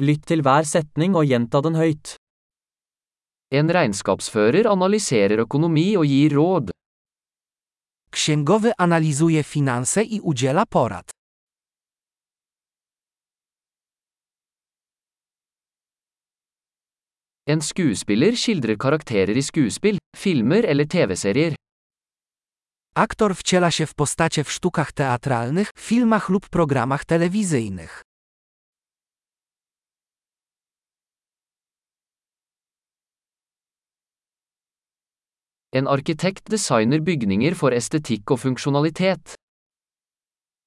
Lytt til hver setning og gjenta den høyt. En regnskapsfører analyserer økonomi og gir råd. Księgowy analizuje finanse i udziela porad. En skuespiller skildrer karakterer i skuespill, filmer eller TV-serier. Aktor wciela się w postacie w sztukach teatralnych, filmach lub programach telewizyjnych. En arkitekt designer bygninger for estetikk og funksjonalitet.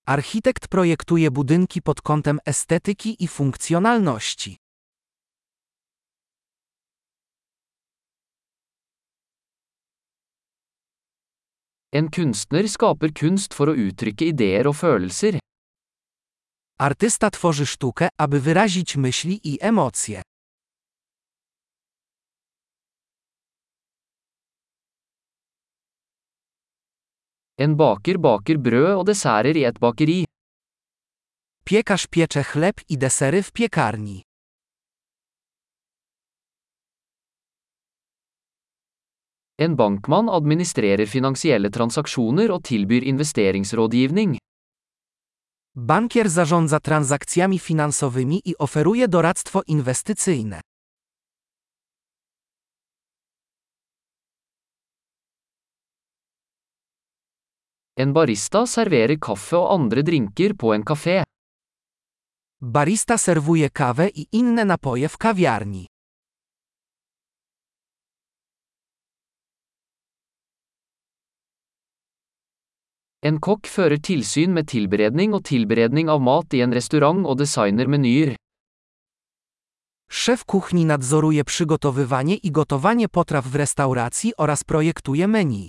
Architekt projektuje budynki pod kątem estetyki i funkcjonalności. En kunstner skaper kunst for å uttrykke ideer og følelser. Artysta tworzy sztukę, aby wyrazić myśli i emocje. En baker baker brød og desserter i et bakeri. Piekarz piecze chleb i desery w piekarni. En bankmann administrerer finansielle transaksjoner og tilbyr investeringsrådgivning. Bankier zarządza transakcjami finansowymi i oferuje doradztwo inwestycyjne. En barista serverer kaffe og andre drinker på en kafé. Barista serwuje kawę i inne napoje w kawiarni. En kokk fører tilsyn med tilberedning og tilberedning av mat i en restaurant og designer menyer. Szef kuchni nadzoruje przygotowywanie i gotowanie potraw w restauracji oraz projektuje menu.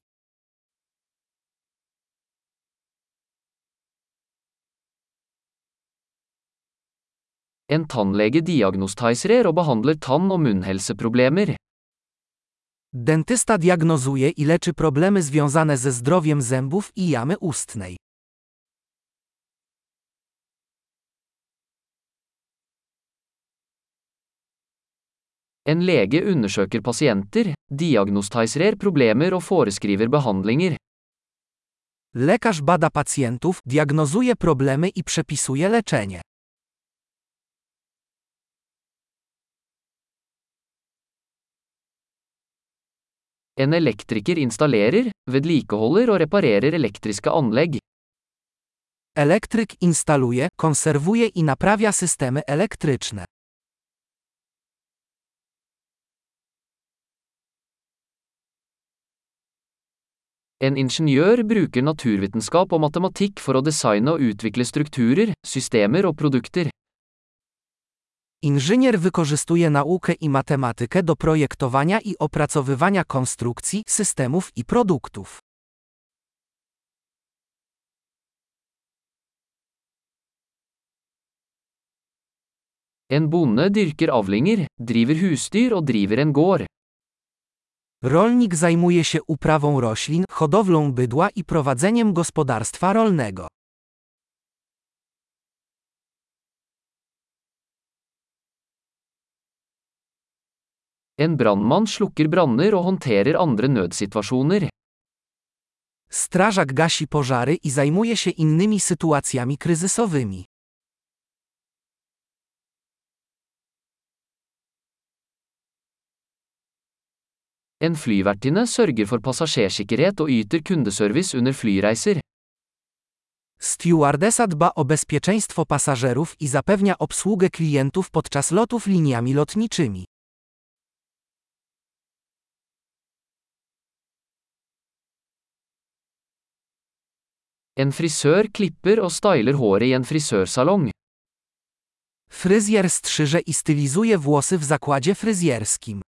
En tannlege diagnostiserer og behandler tann- og munnhelseproblemer. Dentysta diagnozuje i leczy problemy związane ze zdrowiem zębów i jamy ustnej. En lege undersøker pasienter, diagnostiserer problemer og foreskriver behandlinger. Lekarz bada pacjentów, diagnozuje problemy i przepisuje leczenie. En elektriker installerer, vedlikeholder og reparerer elektriske anlegg. Elektryk instaluje, konserwuje i naprawia systemy elektryczne. En ingeniør bruker naturvitenskap og matematikk for å designe og utvikle strukturer, systemer og produkter. Inżynier wykorzystuje naukę i matematykę do projektowania i opracowywania konstrukcji, systemów i produktów. En bonde dyrker avlinger, driver husdyr og driver en gård. Rolnik zajmuje się uprawą roślin, hodowlą bydła i prowadzeniem gospodarstwa rolnego. En brannmann slukker branner og håndterer andre nødsituasjoner. Strażak gasi pożary i zajmuje się innymi sytuacjami kryzysowymi. En flyvertinne sørger for passasjersikkerhet og yter kundeservice under flyreiser. Stewardesa dba o bezpieczeństwo pasażerów i zapewnia obsługę klientów podczas lotów liniami lotniczymi. En frisør klipper og styler håret i en frisørsalong. Fryzjer strzyże i stylizuje włosy w zakładzie fryzjerskim.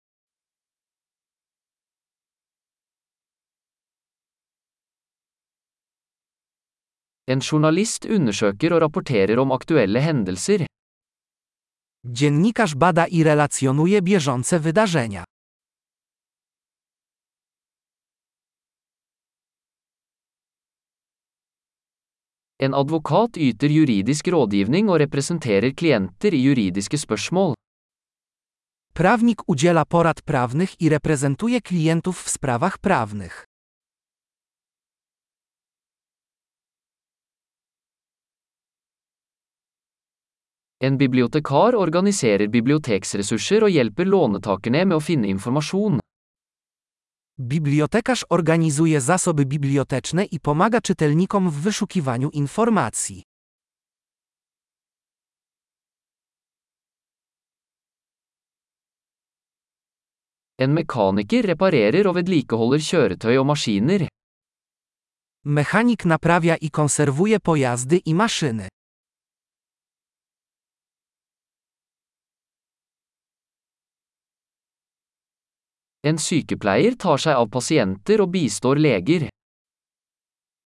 En journalist undersøker og rapporterer om aktuelle hendelser. Dziennikarz bada i relacjonuje bieżące wydarzenia. En advokat yter juridisk rådgivning og representerer klienter i juridiske spørsmål. Prawnik udziela porad prawnych i reprezentuje klientów w sprawach prawnych. En bibliotekar organiserer biblioteksressurser og hjelper låntakerne med å finne informasjon. Bibliotekarz organizuje zasoby biblioteczne i pomaga czytelnikom w wyszukiwaniu informacji. En mekaniker reparerer og vedlikeholder kjøretøy og maskiner. Mechanik naprawia i konserwuje pojazdy i maszyny. En sykepleier tar seg av pasienter og bistår leger.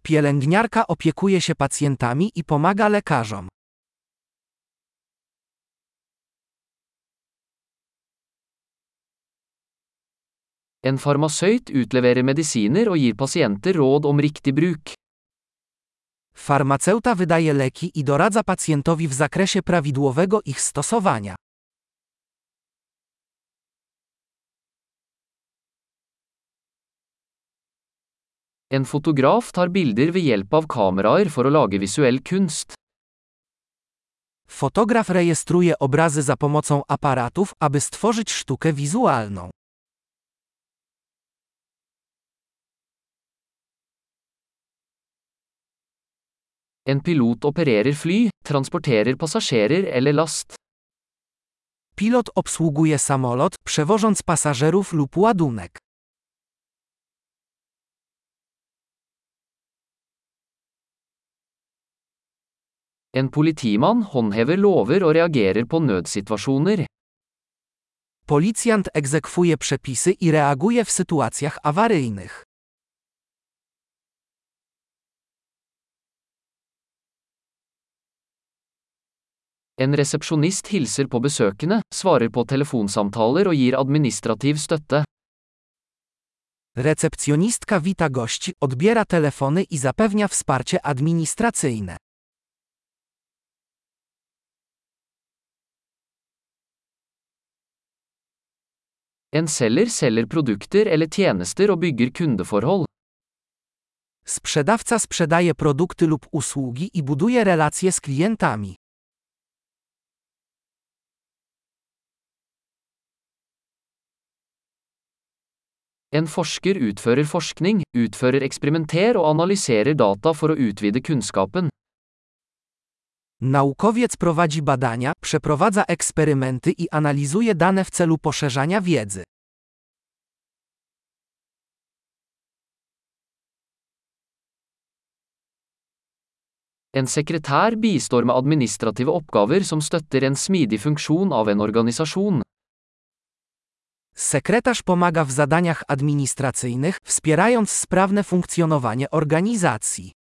Pielęgniarka opiekuje się pacjentami i pomaga lekarzom. En farmasøyt utleverer medisiner og gir pasienter råd om riktig bruk. Farmaceuta wydaje leki i doradza pacjentowi w zakresie prawidłowego ich stosowania. En fotograf tar bilder ved hjelp av kameraer for å lage visuell kunst. Fotograf rejestruje obrazy za pomocą aparatów, aby stworzyć sztukę wizualną. En pilot opererer fly, transporterer passasjerer eller last. Pilot obsługuje samolot, przewożąc pasażerów lub ładunek. En politimann håndhever lover og reagerer på nødsituasjoner. Policjant egzekwuje przepisy i reaguje w sytuacjach awaryjnych. En resepsjonist hilser på besøkende, svarer på telefonsamtaler og gir administrativ støtte. Recepcjonistka wita gości, odbiera telefony i zapewnia wsparcie administracyjne. En selger selger produkter eller tjenester og bygger kundeforhold. Sprzedawca sprzedaje produkty lub usługi i buduje relacje z klientami. En forsker utfører forskning, utfører eksperimenter og analyserer data for å utvide kunnskapen. Naukowiec prowadzi badania, przeprowadza eksperymenty i analizuje dane w celu poszerzania wiedzy. En sekretær bistår med administrative oppgaver som støtter en smidig funksjon av en organisasjon. Sekretarz pomaga w zadaniach administracyjnych, wspierając sprawne funkcjonowanie organizacji.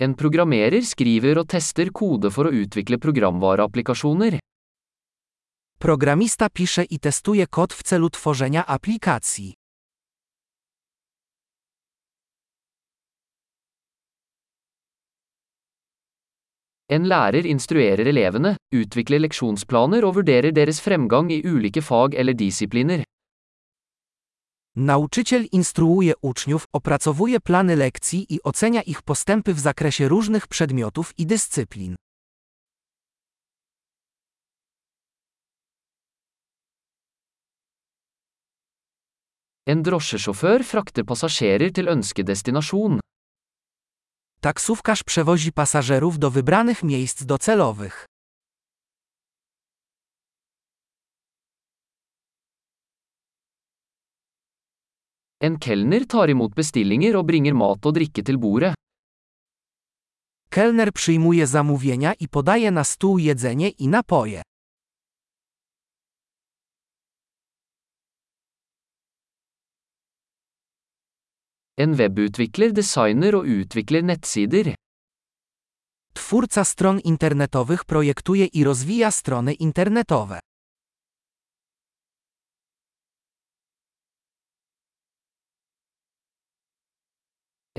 En programmerer skriver og tester kode for å utvikle programvareapplikasjoner. Programista pisze i testuje kod w celu tworzenia aplikacji. En lærer instruerer elevene, utvikler leksjonsplaner og vurderer deres fremgang i ulike fag eller disipliner. Nauczyciel instruuje uczniów, opracowuje plany lekcji i ocenia ich postępy w zakresie różnych przedmiotów i dyscyplin. En drosjesjåfør frakter passasjerer til ønskedestinasjon. Taksówkarz przewozi pasażerów do wybranych miejsc docelowych. En kelner tar imot bestillinger og bringer mat og drikke til bordet. Kelner przyjmuje zamówienia i podaje na stół jedzenie i napoje. En webutvikler designer og utvikler nettsider. Twórca stron internetowych projektuje i rozwija strony internetowe.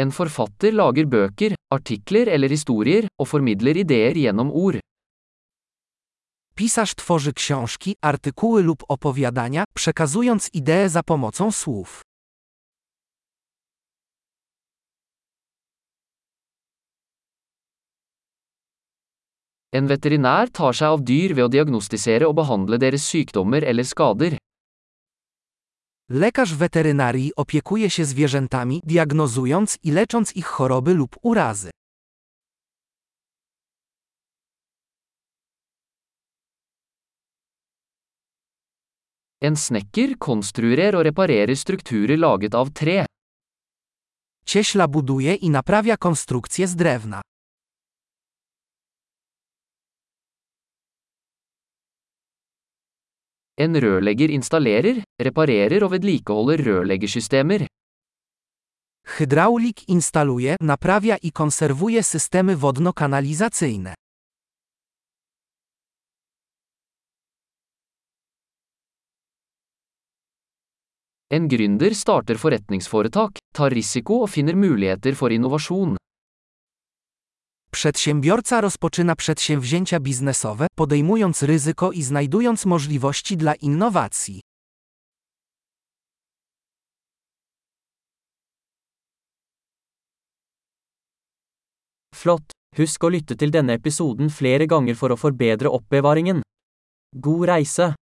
En forfatter lager bøker, artikler eller historier, og formidler ideer gjennom ord. Pisarz tworzy książki, artykuły lub opowiadania, przekazując idee za pomocą słów. En veterinær tar seg av dyr ved å diagnostisere og behandle deres sykdommer eller skader. Lekarz weterynarii opiekuje się zwierzętami, diagnozując i lecząc ich choroby lub urazy. En snekker konstruerer og reparerer strukturer laget av tre. Cieśla buduje i naprawia konstrukcje z drewna. En rørlegger installerer, reparerer og vedlikeholder rørleggersystemer. Hydraulik instaluje, naprawia i konserwuje systemy wodno-kanalizacyjne. En gründer starter forretningsforetak, tar risiko og finner muligheter for innovasjon. Przedsiębiorca rozpoczyna przedsięwzięcia biznesowe, podejmując ryzyko i znajdując możliwości dla innowacji. Flott! Husk å lytte til denne episoden flere ganger for å forbedre oppbevaringen. God reise!